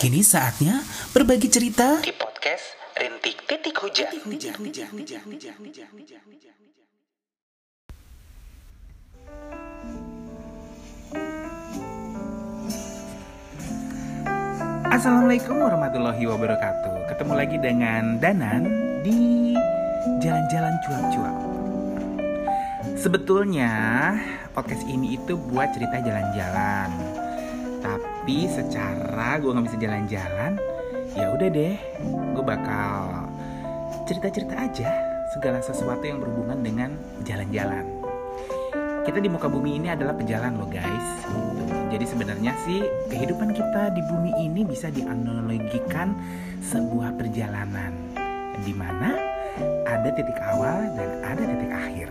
Kini saatnya berbagi cerita di podcast Rintik Titik Hujan. Assalamualaikum warahmatullahi wabarakatuh. Ketemu lagi dengan Danan di jalan-jalan cuap-cuap. Sebetulnya podcast ini itu buat cerita jalan-jalan. Tapi secara gue nggak bisa jalan-jalan, ya udah deh, gue bakal cerita-cerita aja segala sesuatu yang berhubungan dengan jalan-jalan. Kita di muka bumi ini adalah pejalan loh guys. Jadi sebenarnya sih kehidupan kita di bumi ini bisa dianalogikan sebuah perjalanan di mana ada titik awal dan ada titik akhir.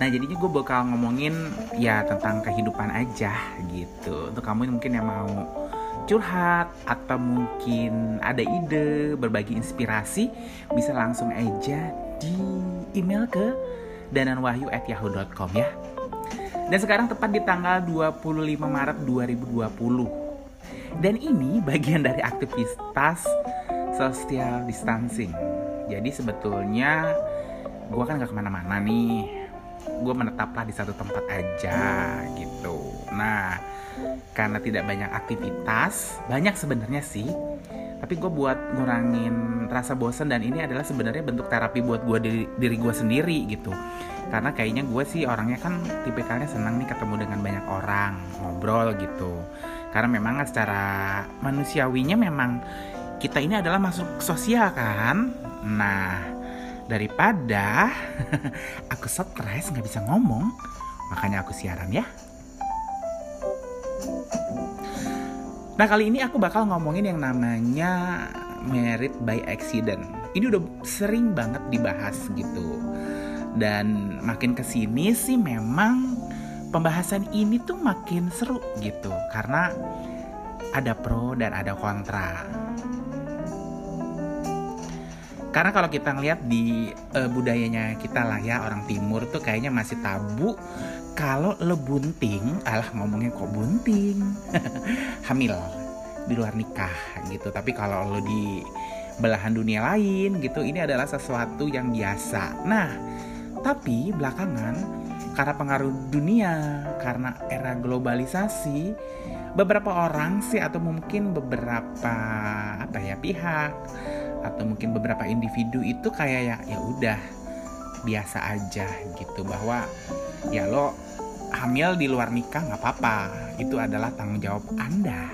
Nah jadinya gue bakal ngomongin ya tentang kehidupan aja gitu. Untuk kamu mungkin yang mau curhat atau mungkin ada ide berbagi inspirasi Bisa langsung aja di email ke dananwahyu@yahoo.com ya. Dan sekarang tepat di tanggal 25 Maret 2020 Dan ini bagian dari aktivitas social distancing. Jadi sebetulnya gue kan gak ke mana-mana nih gue menetaplah di satu tempat aja gitu. Nah, karena tidak banyak aktivitas, banyak sebenarnya sih. Tapi gue buat ngurangin rasa bosan dan ini adalah sebenarnya bentuk terapi buat gue diri, diri gue sendiri gitu. Karena kayaknya gue sih orangnya kan tipikalnya senang nih ketemu dengan banyak orang, ngobrol gitu. Karena memang secara manusiawinya memang kita ini adalah masuk sosial kan. Nah, daripada aku stres nggak bisa ngomong makanya aku siaran ya. Nah kali ini aku bakal ngomongin yang namanya merit by accident. Ini udah sering banget dibahas gitu. Dan makin ke sini sih memang pembahasan ini tuh makin seru gitu. Karena ada pro dan ada kontra karena kalau kita ngeliat di uh, budayanya kita lah ya orang timur tuh kayaknya masih tabu. Kalau lo bunting alah ngomongnya kok bunting? Hamil di luar nikah gitu. Tapi kalau lo di belahan dunia lain gitu ini adalah sesuatu yang biasa. Nah tapi belakangan karena pengaruh dunia karena era globalisasi beberapa orang sih atau mungkin beberapa apa ya pihak atau mungkin beberapa individu itu kayak ya ya udah biasa aja gitu bahwa ya lo hamil di luar nikah nggak apa-apa itu adalah tanggung jawab anda.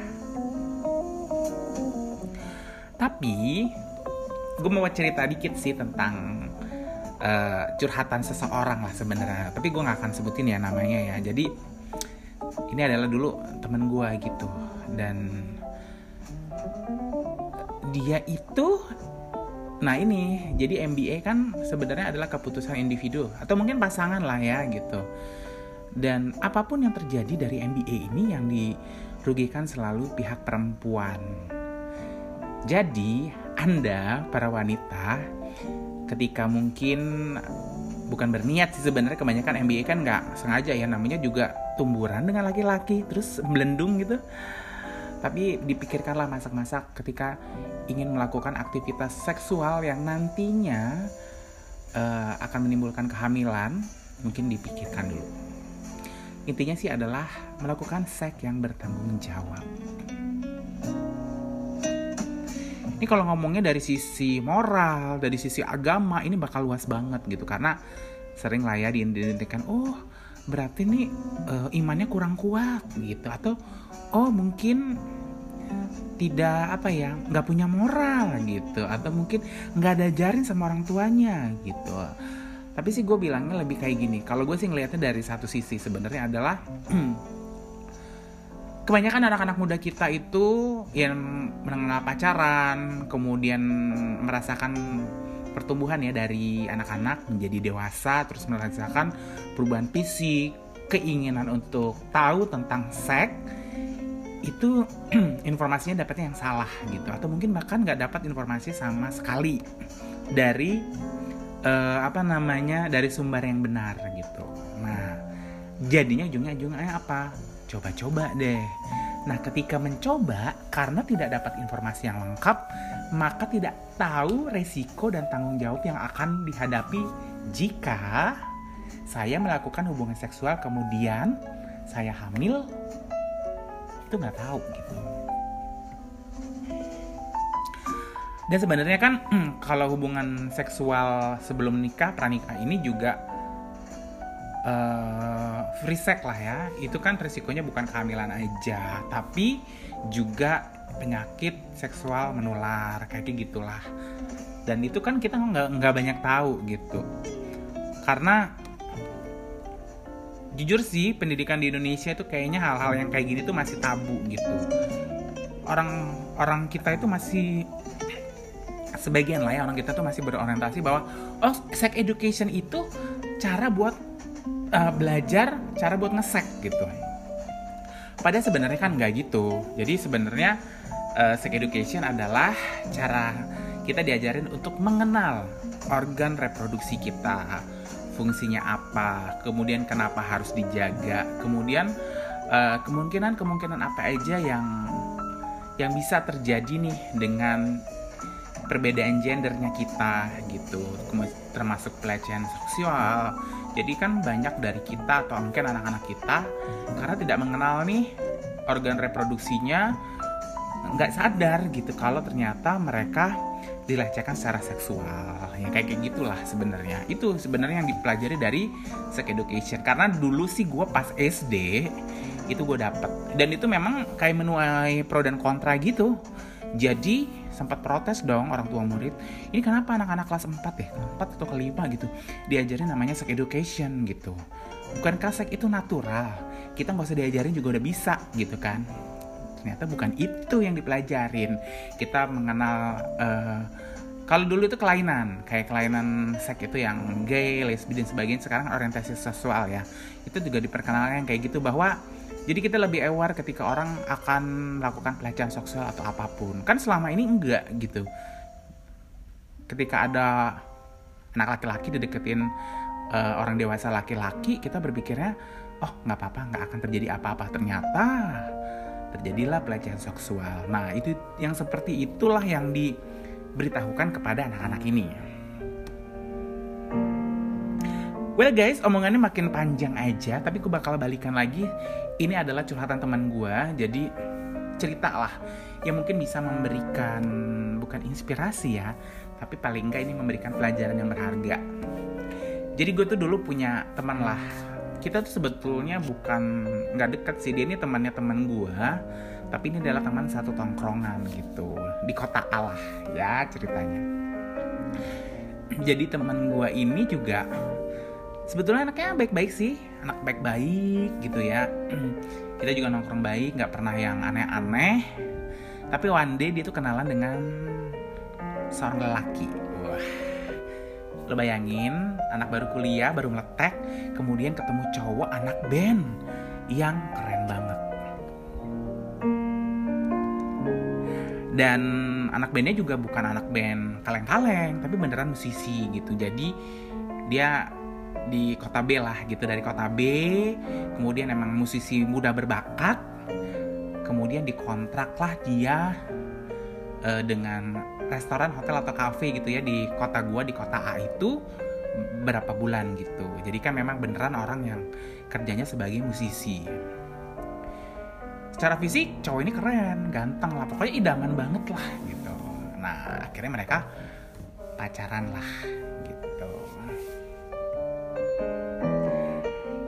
Tapi gue mau cerita dikit sih tentang uh, curhatan seseorang lah sebenarnya tapi gue nggak akan sebutin ya namanya ya. Jadi ini adalah dulu temen gue gitu dan dia itu nah ini jadi MBA kan sebenarnya adalah keputusan individu atau mungkin pasangan lah ya gitu. Dan apa pun yang terjadi dari MBA ini yang dirugikan selalu pihak perempuan. Jadi anda para wanita ketika mungkin bukan berniat sih sebenarnya kebanyakan MBA kan nggak sengaja ya namanya juga tumburan dengan laki-laki terus melendung gitu tapi dipikirkanlah masak-masak ketika ingin melakukan aktivitas seksual yang nantinya uh, akan menimbulkan kehamilan, mungkin dipikirkan dulu. Intinya sih adalah melakukan seks yang bertanggung jawab. Ini kalau ngomongnya dari sisi moral, dari sisi agama, ini bakal luas banget gitu karena sering lah ya diidentikan, oh berarti nih uh, imannya kurang kuat gitu. Atau oh mungkin tidak apa ya nggak punya moral gitu. Atau mungkin nggak ada jarin sama orang tuanya gitu. Tapi sih gue bilangnya lebih kayak gini. Kalau gue sih ngelihatnya dari satu sisi sebenarnya adalah kebanyakan anak-anak muda kita itu yang mengenal pacaran kemudian merasakan pertumbuhan ya dari anak-anak menjadi dewasa terus merasakan perubahan fisik keinginan untuk tahu tentang seks itu informasinya dapatnya yang salah gitu. Atau mungkin bahkan nggak dapat informasi sama sekali dari uh, apa namanya dari sumber yang benar gitu. Nah jadinya ujungnya ujungnya apa? Coba-coba deh. Nah, ketika mencoba karena tidak dapat informasi yang lengkap, maka tidak tahu resiko dan tanggung jawab yang akan dihadapi jika saya melakukan hubungan seksual kemudian saya hamil itu nggak tahu gitu. Dan sebenarnya kan kalau hubungan seksual sebelum nikah, pranikah ini juga uh, free sex lah ya. Itu kan resikonya bukan kehamilan aja, tapi juga penyakit seksual menular kayak gitulah. Dan itu kan kita nggak nggak banyak tahu gitu. Karena jujur sih pendidikan di Indonesia itu kayaknya hal-hal yang kayak gini tuh masih tabu gitu. Orang orang kita itu masih sebagian lah ya orang kita tuh masih berorientasi bahwa oh sex education itu cara buat uh, belajar cara buat ngesek gitu. Padahal sebenarnya kan nggak gitu. Jadi sebenarnya uh, sex education adalah cara kita diajarin untuk mengenal organ reproduksi kita, fungsinya apa, kemudian kenapa harus dijaga, kemudian uh, kemungkinan-kemungkinan apa aja yang yang bisa terjadi nih dengan perbedaan gendernya kita gitu termasuk pelecehan seksual jadi kan banyak dari kita atau mungkin anak-anak kita karena tidak mengenal nih organ reproduksinya nggak sadar gitu kalau ternyata mereka dilecehkan secara seksual. Ya kayak gitulah sebenarnya. Itu sebenarnya yang dipelajari dari sex education. Karena dulu sih gue pas SD itu gue dapet. Dan itu memang kayak menuai pro dan kontra gitu. Jadi sempat protes dong orang tua murid ini kenapa anak-anak kelas 4 ya 4 atau kelima gitu. Diajarin namanya sex education gitu. Bukan seks itu natural? Kita nggak usah diajarin juga udah bisa gitu kan. Ternyata bukan itu yang dipelajarin. Kita mengenal uh, kalau dulu itu kelainan kayak kelainan seks itu yang gay, lesbi dan sebagainya sekarang orientasi seksual ya. Itu juga diperkenalkan kayak gitu bahwa jadi kita lebih aware ketika orang akan melakukan pelecehan seksual atau apa pun. Kan selama ini enggak gitu. Ketika ada anak laki-laki dideketin uh, orang dewasa laki-laki, kita berpikirnya, oh nggak apa-apa, nggak akan terjadi apa-apa. Ternyata terjadilah pelecehan seksual. Nah itu yang seperti itulah yang diberitahukan kepada anak-anak ini. Well guys, omongannya makin panjang aja, tapi aku bakal balikan lagi. Ini adalah curhatan teman gue, jadi cerita lah yang mungkin bisa memberikan bukan inspirasi ya, tapi paling enggak ini memberikan pelajaran yang berharga. Jadi gue tuh dulu punya teman lah. Kita tuh sebetulnya bukan nggak deket sih, dia ini temannya teman gue, tapi ini adalah teman satu tongkrongan gitu di kota Allah ya ceritanya. Jadi teman gue ini juga sebetulnya anaknya baik-baik sih. Anak baik-baik gitu ya. Kita juga nongkrong baik nggak pernah yang aneh-aneh. Tapi one day dia tuh kenalan dengan seorang lelaki. Wah. Lo bayangin anak baru kuliah baru meletek kemudian ketemu cowok anak band yang keren banget. Dan anak bandnya juga bukan anak band kaleng-kaleng tapi beneran musisi gitu. Jadi dia di kota B lah gitu dari kota B. Kemudian emang musisi muda berbakat. Kemudian dikontrak lah dia uh, dengan restoran hotel atau cafe gitu ya di kota gua di kota A itu berapa bulan gitu. Jadi kan memang beneran orang yang kerjanya sebagai musisi. Secara fisik cowok ini keren ganteng lah pokoknya idaman banget lah gitu. Nah akhirnya mereka pacaran lah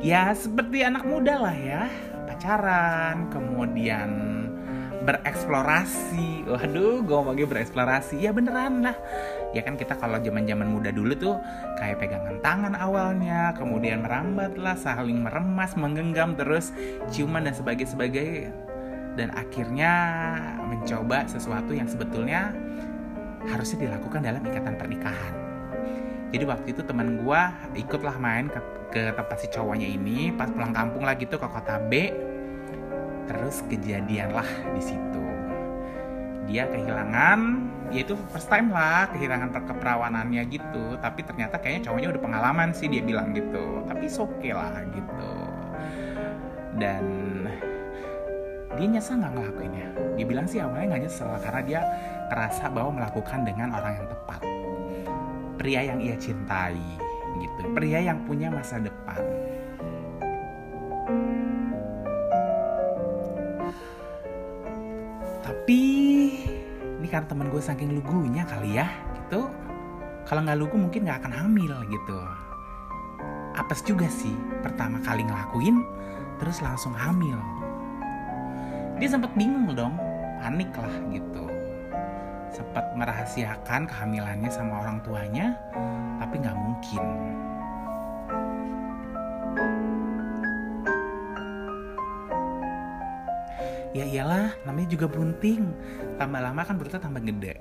ya seperti anak muda lah ya. Pacaran kemudian bereksplorasi. Waduh gue mau bereksplorasi. Ya beneran lah. Ya kan kita kalau zaman zaman muda dulu tuh kayak pegangan tangan awalnya kemudian merambat lah saling meremas menggenggam terus ciuman dan sebagainya sebagai dan akhirnya mencoba sesuatu yang sebetulnya harusnya dilakukan dalam ikatan pernikahan. Jadi waktu itu teman gue ikutlah main ke ke tempat si cowoknya ini pas pulang kampung lagi tuh ke kota B. Terus kejadian lah di situ. Dia kehilangan ya itu first time lah kehilangan keperawanannya gitu. Tapi ternyata kayaknya cowoknya udah pengalaman sih dia bilang gitu. Tapi oke okay lah gitu. Dan dia nyesel nggak ngelakuinnya? Dia bilang sih awalnya nggak nyesel karena dia ngerasa bahwa melakukan dengan orang yang tepat. Pria yang ia cintai gitu. Pria yang punya masa depan. Tapi ini kan temen gue saking lugunya kali ya gitu. Kalau nggak lugu mungkin nggak akan hamil gitu. Apes juga sih pertama kali ngelakuin terus langsung hamil. Dia sempat bingung dong panik lah gitu sempat merahasiakan kehamilannya sama orang tuanya tapi nggak mungkin. Ya iyalah namanya juga bunting. Tambah lama kan perutnya tambah gede.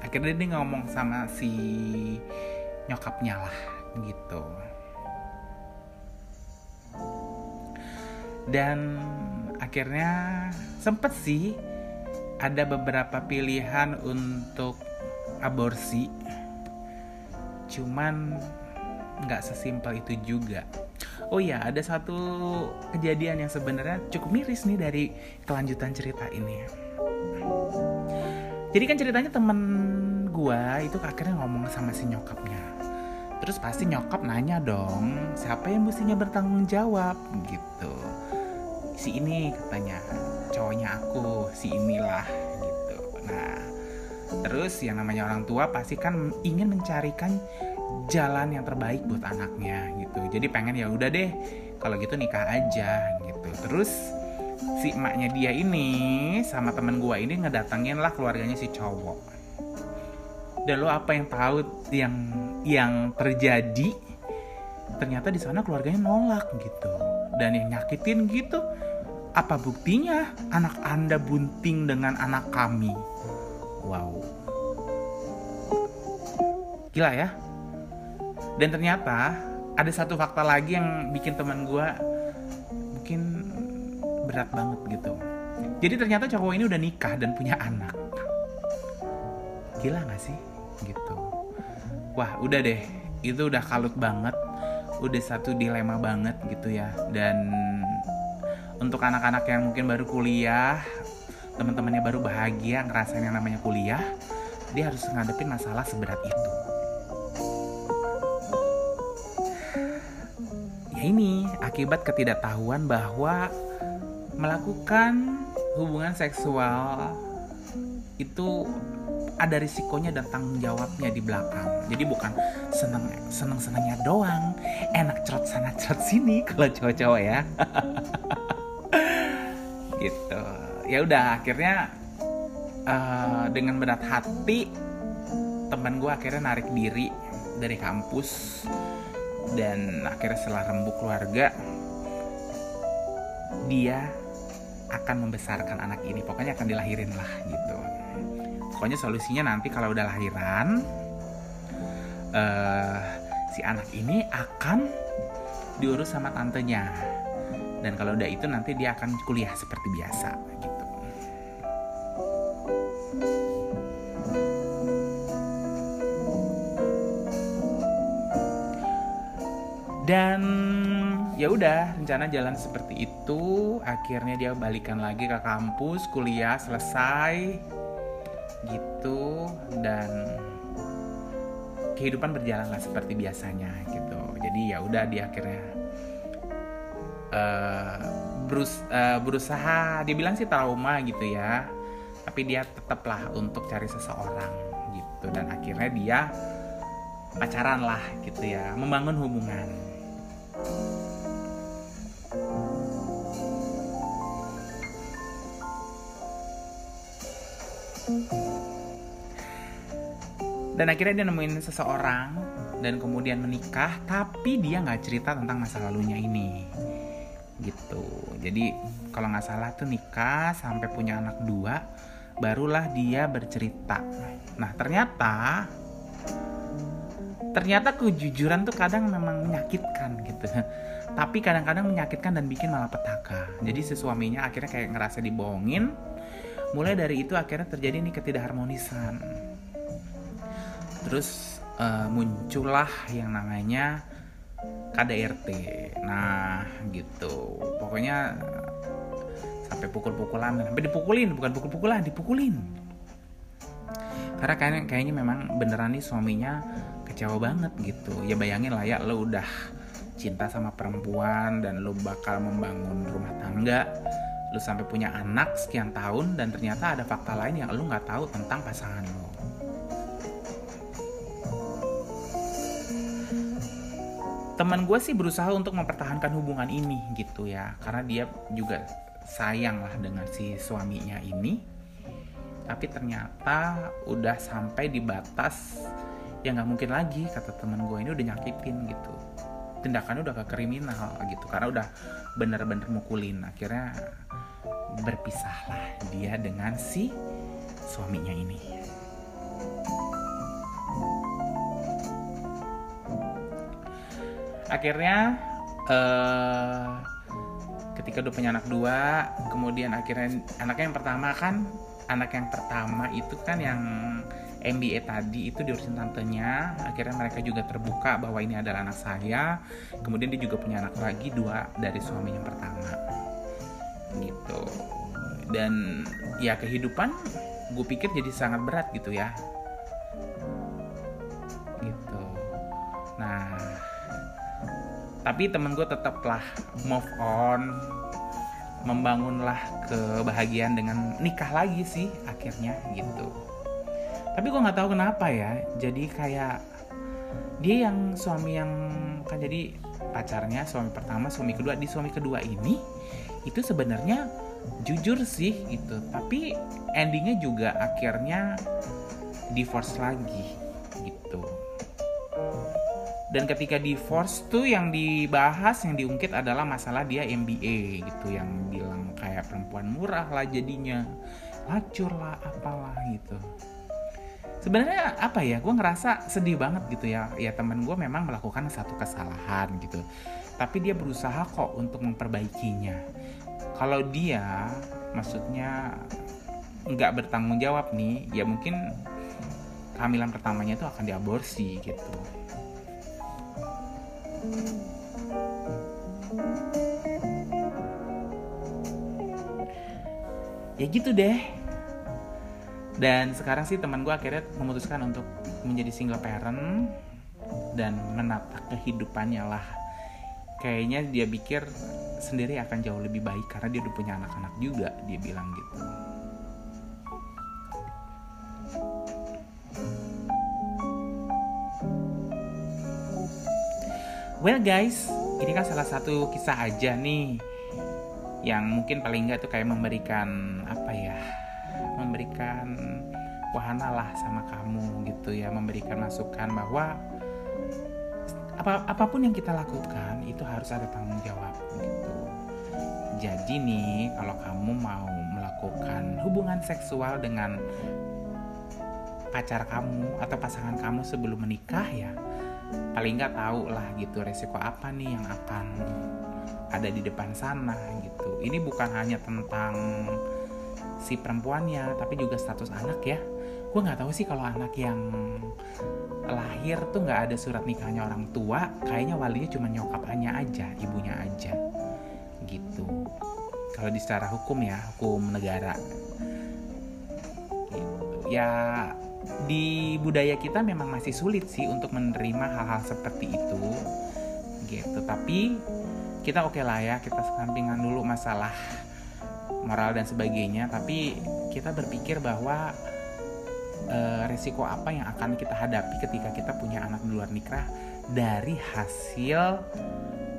Akhirnya dia ngomong sama si nyokapnya lah gitu. Dan akhirnya sempet sih ada beberapa pilihan untuk aborsi. Cuman nggak sesimpel itu juga. Oh ya ada satu kejadian yang sebenarnya cukup miris nih dari kelanjutan cerita ini. Jadi kan ceritanya temen gua itu akhirnya ngomong sama si nyokapnya. Terus pasti nyokap nanya dong siapa yang mestinya bertanggung jawab? Gitu. Si ini katanya cowoknya aku si inilah gitu. Nah terus yang namanya orang tua pasti kan ingin mencarikan jalan yang terbaik buat anaknya gitu. Jadi pengen ya udah deh kalau gitu nikah aja gitu. Terus si emaknya dia ini sama temen gua ini ngedatengin lah keluarganya si cowok. Dan lo apa yang tahu yang yang terjadi? Ternyata di sana keluarganya nolak gitu. Dan yang nyakitin gitu apa buktinya anak Anda bunting dengan anak kami? Wow. Gila ya. Dan ternyata ada satu fakta lagi yang bikin teman gue mungkin berat banget gitu. Jadi ternyata cowok ini udah nikah dan punya anak. Gila gak sih? Gitu. Wah udah deh, itu udah kalut banget. Udah satu dilema banget gitu ya. Dan untuk anak-anak yang mungkin baru kuliah teman-temannya baru bahagia ngerasain yang namanya kuliah dia harus ngadepin masalah seberat itu ya ini akibat ketidaktahuan bahwa melakukan hubungan seksual itu ada risikonya dan tanggung jawabnya di belakang. Jadi bukan seneng seneng senengnya doang, enak cerot sana cerot sini kalau cowok-cowok ya. ya udah akhirnya uh, dengan berat hati teman gue akhirnya narik diri dari kampus. Dan akhirnya setelah rembuk keluarga dia akan membesarkan anak ini. Pokoknya akan dilahirin lah gitu. Pokoknya solusinya nanti kalau udah lahiran uh, si anak ini akan diurus sama tantenya. Dan kalau udah itu nanti dia akan kuliah seperti biasa gitu dan ya udah rencana jalan seperti itu. Akhirnya dia balikan lagi ke kampus kuliah selesai. Gitu. Dan kehidupan berjalanlah seperti biasanya gitu. Jadi ya udah dia akhirnya uh, berus uh, berusaha. Dibilang sih trauma gitu ya. Tapi dia tetaplah untuk cari seseorang gitu. Dan akhirnya dia pacaran lah gitu ya. Membangun hubungan dan akhirnya dia nemuin seseorang dan kemudian menikah tapi dia nggak cerita tentang masa lalunya ini. Gitu. Jadi kalau nggak salah tuh nikah sampai punya anak dua barulah dia bercerita. Nah ternyata ternyata kejujuran tuh kadang memang menyakitkan gitu. Tapi kadang-kadang menyakitkan dan bikin malah petaka. Jadi si suaminya akhirnya kayak ngerasa dibohongin mulai dari itu akhirnya terjadi nih ketidakharmonisan. Terus uh, muncullah yang namanya KDRT nah gitu. Pokoknya sampai pukul-pukulan. Sampai dipukulin bukan pukul-pukulan dipukulin. Karena kayaknya kayaknya memang beneran nih suaminya kecewa banget gitu. Ya bayangin lah ya lo udah cinta sama perempuan dan lo bakal membangun rumah tangga lo sampai punya anak sekian tahun dan ternyata ada fakta lain yang lo nggak tahu tentang pasangan lo teman gue sih berusaha untuk mempertahankan hubungan ini gitu ya karena dia juga sayang lah dengan si suaminya ini. Tapi ternyata udah sampai di batas yang nggak mungkin lagi kata teman gue ini udah nyakitin gitu. Tindakannya udah ke kriminal gitu karena udah bener-bener mukulin. Akhirnya berpisahlah dia dengan si suaminya ini. Akhirnya uh, ketika udah punya anak dua kemudian akhirnya anaknya yang pertama kan anak yang pertama itu kan yang MBA tadi itu diurusin tantenya. Akhirnya mereka juga terbuka bahwa ini adalah anak saya. Kemudian dia juga punya anak lagi dua dari suami yang pertama gitu. Dan ya kehidupan gue pikir jadi sangat berat gitu ya. Gitu. Nah tapi temen gue tetaplah move on membangunlah kebahagiaan dengan nikah lagi sih akhirnya gitu. Tapi gue nggak tahu kenapa ya jadi kayak dia yang suami yang kan jadi pacarnya suami pertama suami kedua. Di suami kedua ini itu sebenarnya jujur sih gitu. Tapi endingnya juga akhirnya divorce lagi gitu. Dan ketika divorce tuh yang dibahas yang diungkit adalah masalah dia MBA gitu. Yang bilang kayak perempuan murah lah jadinya. Lacur lah apalah gitu sebenarnya apa ya gue ngerasa sedih banget gitu ya. Ya temen gue memang melakukan satu kesalahan gitu. Tapi dia berusaha kok untuk memperbaikinya. Kalau dia maksudnya nggak bertanggung jawab nih ya mungkin kehamilan pertamanya itu akan diaborsi gitu. Ya gitu deh dan sekarang sih teman gue akhirnya memutuskan untuk menjadi single parent dan menata kehidupannya lah. Kayaknya dia pikir sendiri akan jauh lebih baik karena dia udah punya anak-anak juga dia bilang gitu. Well guys, ini kan salah satu kisah aja nih yang mungkin paling nggak tuh kayak memberikan memberikan wahana lah sama kamu gitu ya, memberikan masukan bahwa apa apa pun yang kita lakukan itu harus ada tanggung jawab gitu. Jadi nih kalau kamu mau melakukan hubungan seksual dengan pacar kamu atau pasangan kamu sebelum menikah ya paling nggak tahu lah gitu resiko apa nih yang akan ada di depan sana gitu ini bukan hanya tentang si perempuannya tapi juga status anak ya. Gue nggak tahu sih kalau anak yang lahir tuh nggak ada surat nikahnya orang tua kayaknya walinya cuma nyokapnya aja ibunya aja. Gitu. Kalau di secara hukum ya hukum negara. Ya di budaya kita memang masih sulit sih untuk menerima hal-hal seperti itu. Gitu. Tapi kita oke okay lah ya kita sampingan dulu masalah moral dan sebagainya tapi kita berpikir bahwa e, resiko apa yang akan kita hadapi ketika kita punya anak di luar nikah dari hasil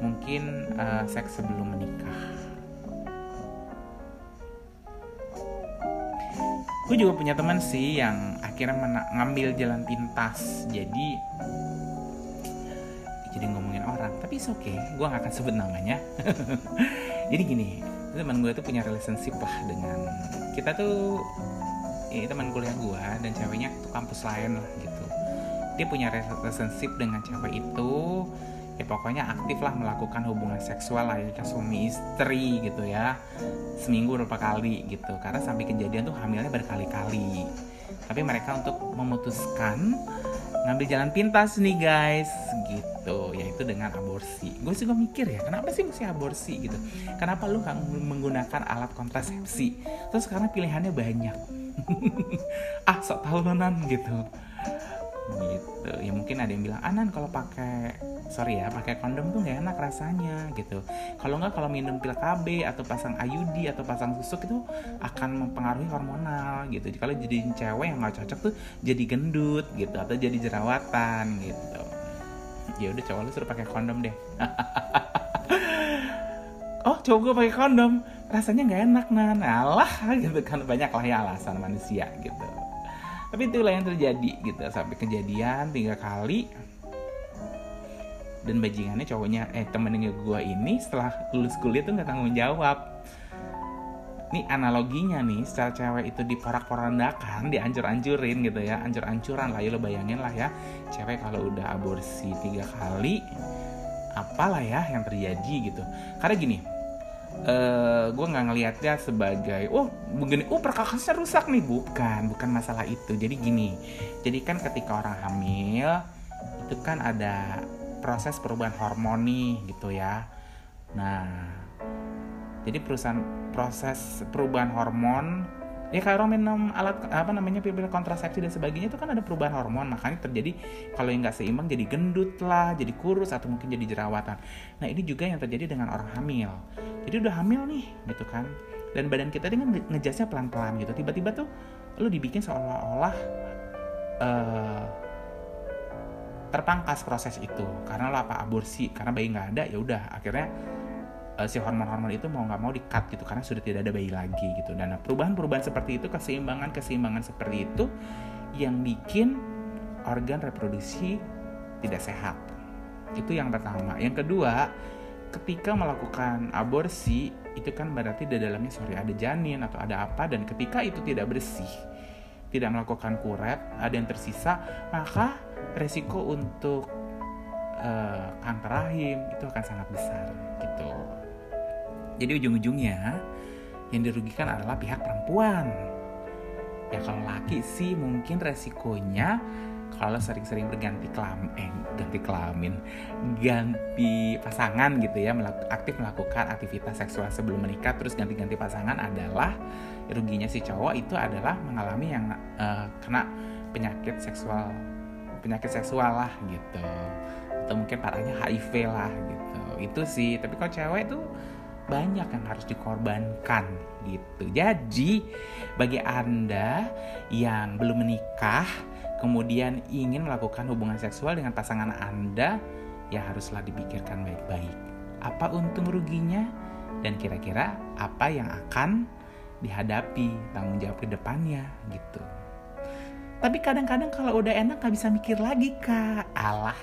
mungkin e, seks sebelum menikah. Gue juga punya teman sih yang akhirnya ngambil jalan pintas jadi jadi ngomongin orang tapi oke okay gue gak akan sebut namanya. Jadi gini teman gue tuh punya relationship lah dengan kita tuh ini teman kuliah gue dan ceweknya tuh kampus lain lah gitu. Dia punya relationship dengan cewek itu ya pokoknya aktif lah melakukan hubungan seksual lah ya suami istri gitu ya seminggu berapa kali gitu. Karena sampai kejadian tuh hamilnya berkali-kali. Tapi mereka untuk memutuskan ngambil jalan pintas nih guys. Gitu. Yaitu dengan aborsi. Gue juga mikir ya kenapa sih mesti aborsi gitu? Kenapa lu nggak menggunakan alat kontrasepsi? Terus sekarang pilihannya banyak. Ah sok tahu nonan gitu. Gitu. Ya mungkin ada yang bilang anan kalau pakai sorry ya pakai kondom tuh nggak enak rasanya gitu. Kalau nggak kalau minum pil KB atau pasang IUD atau pasang susuk itu akan mempengaruhi hormonal gitu. Kalau jadi cewek yang nggak cocok tuh jadi gendut gitu atau jadi jerawatan gitu. Ya udah cowok lu suruh pakai kondom deh. Oh cowok gue pakai kondom. Rasanya nggak enak nan. Alah gitu kan. Banyak lah ya alasan manusia gitu. Tapi itulah yang terjadi gitu. Sampai kejadian tiga kali dan bajingannya cowoknya eh temennya gue ini setelah lulus kuliah tuh nggak tanggung jawab. Ini analoginya nih secara cewek itu diporak-porandakan diancur-ancurin gitu ya. Ancur-ancuran lah ya lo bayangin lah ya. Cewek kalau udah aborsi tiga kali apalah ya yang terjadi gitu. Karena gini uh, gue nggak ngelihatnya sebagai oh begini oh perkakasnya rusak nih. Bukan bukan masalah itu. Jadi gini jadi kan ketika orang hamil itu kan ada proses perubahan hormon nih gitu ya. Nah jadi perusahaan proses perubahan hormon ya kalau minum alat apa namanya pil kontrasepsi dan sebagainya itu kan ada perubahan hormon makanya terjadi kalau yang nggak seimbang jadi gendut lah jadi kurus atau mungkin jadi jerawatan. Nah ini juga yang terjadi dengan orang hamil. Jadi udah hamil nih gitu kan. Dan badan kita dengan ngejasnya pelan-pelan gitu. Tiba-tiba tuh lu dibikin seolah-olah uh, terpangkas proses itu. Karena apa aborsi karena bayi nggak ada ya udah. Akhirnya uh, si hormon-hormon itu mau nggak mau di cut gitu karena sudah tidak ada bayi lagi gitu. Dan perubahan-perubahan seperti itu keseimbangan-keseimbangan seperti itu yang bikin organ reproduksi tidak sehat. Itu yang pertama. Yang kedua ketika melakukan aborsi itu kan berarti di dalamnya sorry ada janin atau ada apa dan ketika itu tidak bersih tidak melakukan kuret ada yang tersisa maka resiko untuk uh, kanker rahim itu akan sangat besar gitu jadi ujung-ujungnya yang dirugikan adalah pihak perempuan. Ya kalau laki sih mungkin resikonya kalau sering-sering berganti kelamin, eh, ganti kelamin, ganti pasangan gitu ya, melaku, aktif melakukan aktivitas seksual sebelum menikah, terus ganti-ganti pasangan adalah ruginya si cowok itu adalah mengalami yang uh, kena penyakit seksual, penyakit seksual lah gitu, atau mungkin parahnya HIV lah gitu. Itu sih, tapi kalau cewek tuh banyak yang harus dikorbankan gitu. Jadi bagi Anda yang belum menikah kemudian ingin melakukan hubungan seksual dengan pasangan Anda ya haruslah dipikirkan baik-baik. Apa untung ruginya dan kira-kira apa yang akan dihadapi tanggung jawab ke depannya gitu. Tapi kadang-kadang kalau udah enak gak bisa mikir lagi kak. Allah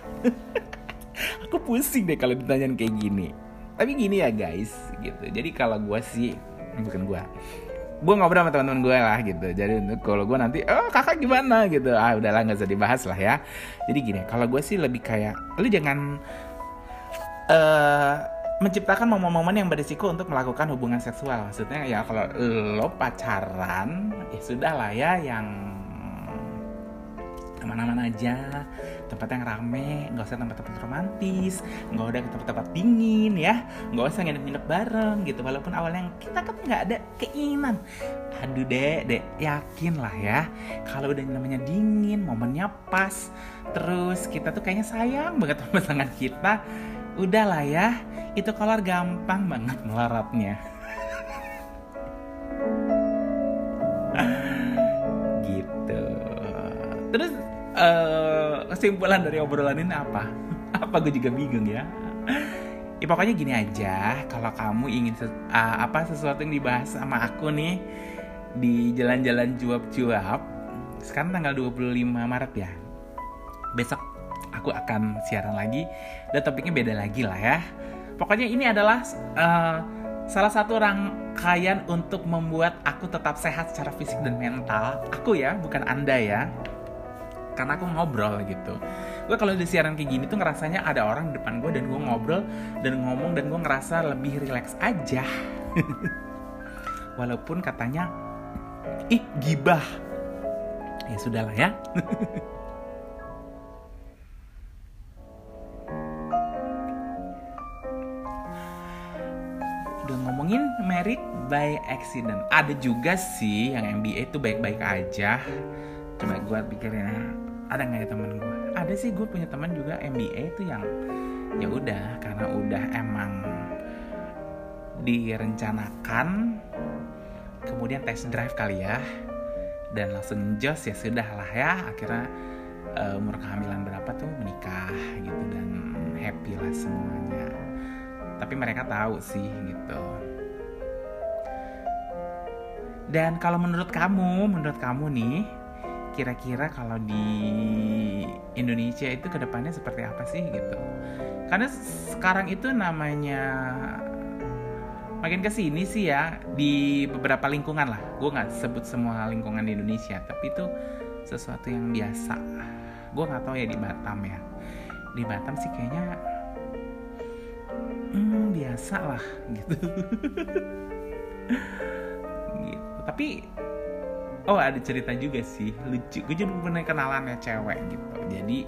Aku pusing deh kalau ditanyain kayak gini. Tapi gini ya guys gitu. Jadi kalau gue sih bukan gue gue ngobrol sama teman-teman gue lah gitu. Jadi kalau gue nanti oh kakak gimana? Gitu. Ah udahlah nggak usah dibahas lah ya. Jadi gini kalau gue sih lebih kayak lu jangan uh, menciptakan momen-momen yang berisiko untuk melakukan hubungan seksual. Maksudnya ya kalau lo pacaran ya sudah lah ya yang ke mana-mana aja. Tempat yang rame nggak usah tempat-tempat romantis nggak usah ke tempat-tempat dingin ya. Nggak usah nginep-nginep bareng gitu walaupun awalnya kita kan nggak ada keinginan. Aduh dek dek yakin lah ya kalau udah namanya dingin momennya pas terus kita tuh kayaknya sayang banget sama pasangan kita udahlah ya itu kolor gampang banget melaratnya uh, kesimpulan dari obrolan ini apa? apa gue juga bingung ya. Ya pokoknya gini aja, kalau kamu ingin uh, apa sesuatu yang dibahas sama aku nih di jalan-jalan cuap-cuap, sekarang tanggal 25 Maret ya. Besok aku akan siaran lagi dan topiknya beda lagi lah ya. Pokoknya ini adalah uh, salah satu rangkaian untuk membuat aku tetap sehat secara fisik dan mental. Aku ya, bukan Anda ya karena aku ngobrol gitu. Gue kalau di siaran kayak gini tuh ngerasanya ada orang di depan gue dan gue ngobrol dan ngomong dan gue ngerasa lebih relax aja. Walaupun katanya ih gibah. Ya sudahlah ya. Udah ngomongin merit by accident. Ada juga sih yang MBA itu baik-baik aja. Coba gue pikirin ya. Ada nggak ya temen gue? Ada sih gue punya teman juga MBA itu yang ya udah karena udah emang direncanakan kemudian test drive kali ya dan langsung jos ya sudah lah ya akhirnya uh, umur kehamilan berapa tuh menikah gitu dan happy lah semuanya tapi mereka tahu sih gitu dan kalau menurut kamu menurut kamu nih kira-kira kalau di Indonesia itu ke depannya seperti apa sih gitu. Karena sekarang itu namanya makin ke sini sih ya di beberapa lingkungan lah. Gue nggak sebut semua lingkungan di Indonesia tapi itu sesuatu yang biasa. Gue nggak tahu ya di Batam ya. Di Batam sih kayaknya hmm, biasa lah gitu. Gitu. Tapi oh ada cerita juga sih lucu. Gue juga pernah kenalan ya cewek gitu. Jadi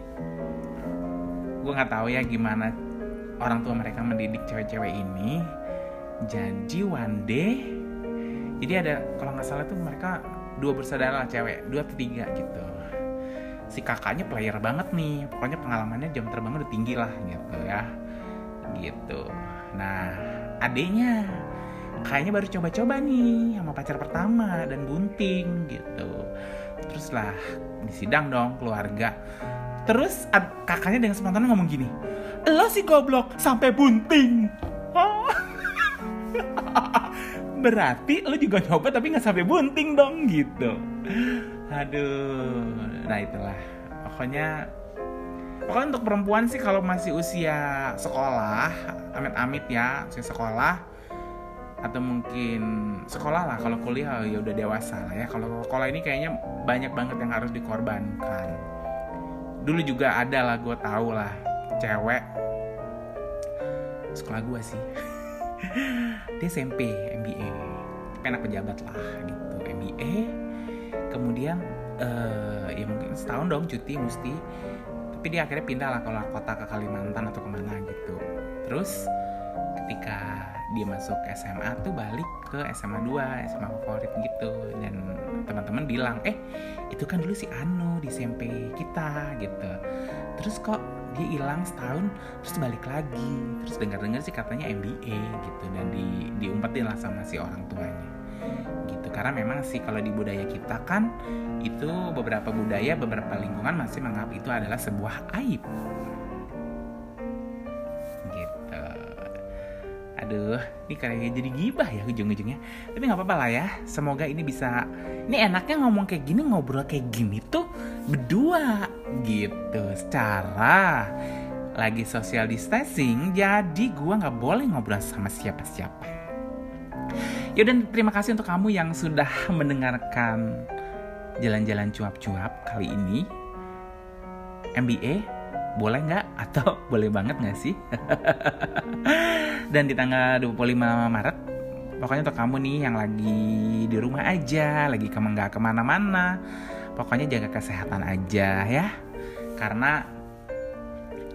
gue nggak tahu ya gimana orang tua mereka mendidik cewek-cewek ini. Jadi one day jadi ada kalau nggak salah tuh mereka dua bersaudara lah cewek. Dua atau tiga gitu. Si kakaknya player banget nih. Pokoknya pengalamannya jam terbang udah tinggi lah gitu ya. Gitu. Nah adiknya kayaknya baru coba-coba nih sama pacar pertama dan bunting gitu. Terus lah disidang dong keluarga. Terus kakaknya dengan spontan ngomong gini lo si goblok sampai bunting. Berarti lo juga nyoba tapi nggak sampai bunting dong gitu. Aduh nah itulah. Pokoknya pokoknya untuk perempuan sih kalau masih usia sekolah amit-amit ya usia sekolah atau mungkin sekolah lah kalau kuliah ya udah dewasa lah ya. Kalau sekolah ini kayaknya banyak banget yang harus dikorbankan. Dulu juga ada lah gue tau lah cewek. Sekolah gue sih. Dia SMP MBA enak pejabat lah gitu. MBA kemudian uh, ya mungkin setahun dong cuti mesti tapi dia akhirnya pindah lah keluar kota ke Kalimantan atau ke mana gitu. Terus ketika dia masuk SMA tuh balik ke SMA 2 SMA favorit gitu. Dan teman-teman bilang eh itu kan dulu si Anu di SMP kita gitu. Terus kok dia hilang setahun terus balik lagi. Terus dengar-dengar sih katanya MBA gitu dan di diumpetin lah sama si orang tuanya. Gitu karena memang sih kalau di budaya kita kan itu beberapa budaya beberapa lingkungan masih menganggap itu adalah sebuah aib aduh ini kayak jadi gibah ya ujung-ujungnya. Tapi nggak apa-apa lah ya semoga ini bisa ini enaknya ngomong kayak gini ngobrol kayak gini tuh berdua gitu. Secara lagi social distancing jadi gue nggak boleh ngobrol sama siapa-siapa. Yaudah terima kasih untuk kamu yang sudah mendengarkan jalan-jalan cuap-cuap kali ini. MBA boleh nggak? Atau boleh banget nggak sih? Dan di tanggal 25 Maret pokoknya untuk kamu nih yang lagi di rumah aja lagi ke mana nggak ke mana-mana pokoknya jaga kesehatan aja ya. Karena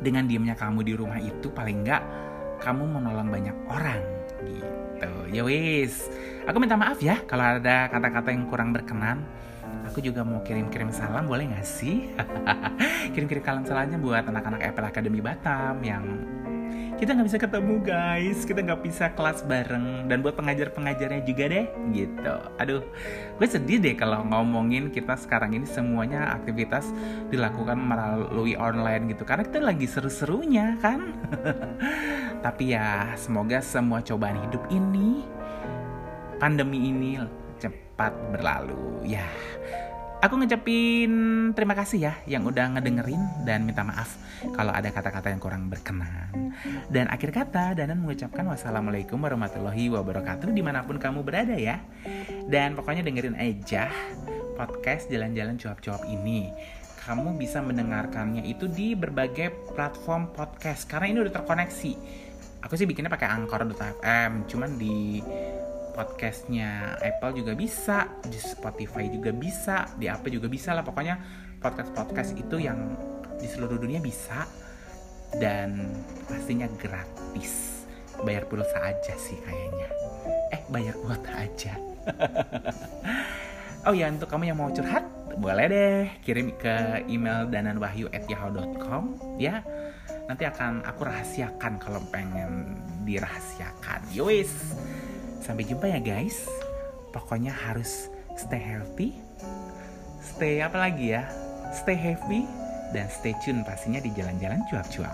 dengan diamnya kamu di rumah itu paling nggak kamu menolong banyak orang gitu. Ya wis aku minta maaf ya kalau ada kata-kata yang kurang berkenan aku juga mau kirim-kirim salam boleh gak sih? Kirim-kirim kalian salamnya buat anak-anak Apple Academy Batam yang kita nggak bisa ketemu guys. Kita nggak bisa kelas bareng. Dan buat pengajar-pengajarnya juga deh gitu. Aduh gue sedih deh kalau ngomongin kita sekarang ini semuanya aktivitas dilakukan melalui online gitu. Karena kita lagi seru-serunya kan? Tapi ya semoga semua cobaan hidup ini pandemi ini cepat berlalu. Ya Aku ngecapin terima kasih ya yang udah ngedengerin dan minta maaf kalau ada kata-kata yang kurang berkenan. Dan akhir kata, Danan mengucapkan wassalamualaikum warahmatullahi wabarakatuh di mana pun kamu berada ya. Dan pokoknya dengerin aja podcast jalan-jalan cuap-cuap ini. Kamu bisa mendengarkannya itu di berbagai platform podcast karena ini udah terkoneksi. Aku sih bikinnya pakai Anchor.fm, cuman di podcastnya Apple juga bisa, di Spotify juga bisa, di apa juga bisa lah pokoknya podcast-podcast itu yang di seluruh dunia bisa dan pastinya gratis bayar pulsa aja sih kayaknya. Eh, bayar kuota aja. oh ya, untuk kamu yang mau curhat, boleh deh kirim ke email dananwahyu@yahoo.com ya. Nanti akan aku rahasiakan kalau pengen dirahasiakan. Yowis. Sampai jumpa ya guys. Pokoknya harus stay healthy. Stay apa lagi ya? Stay happy dan stay tune pastinya di jalan-jalan cuap-cuap.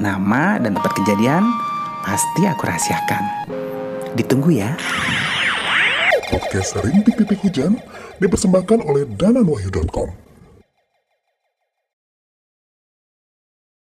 Nama dan tempat kejadian pasti aku rahasiakan. Ditunggu ya. Podcast Rintik Titik Hujan dipersembahkan oleh dananwahyu.com.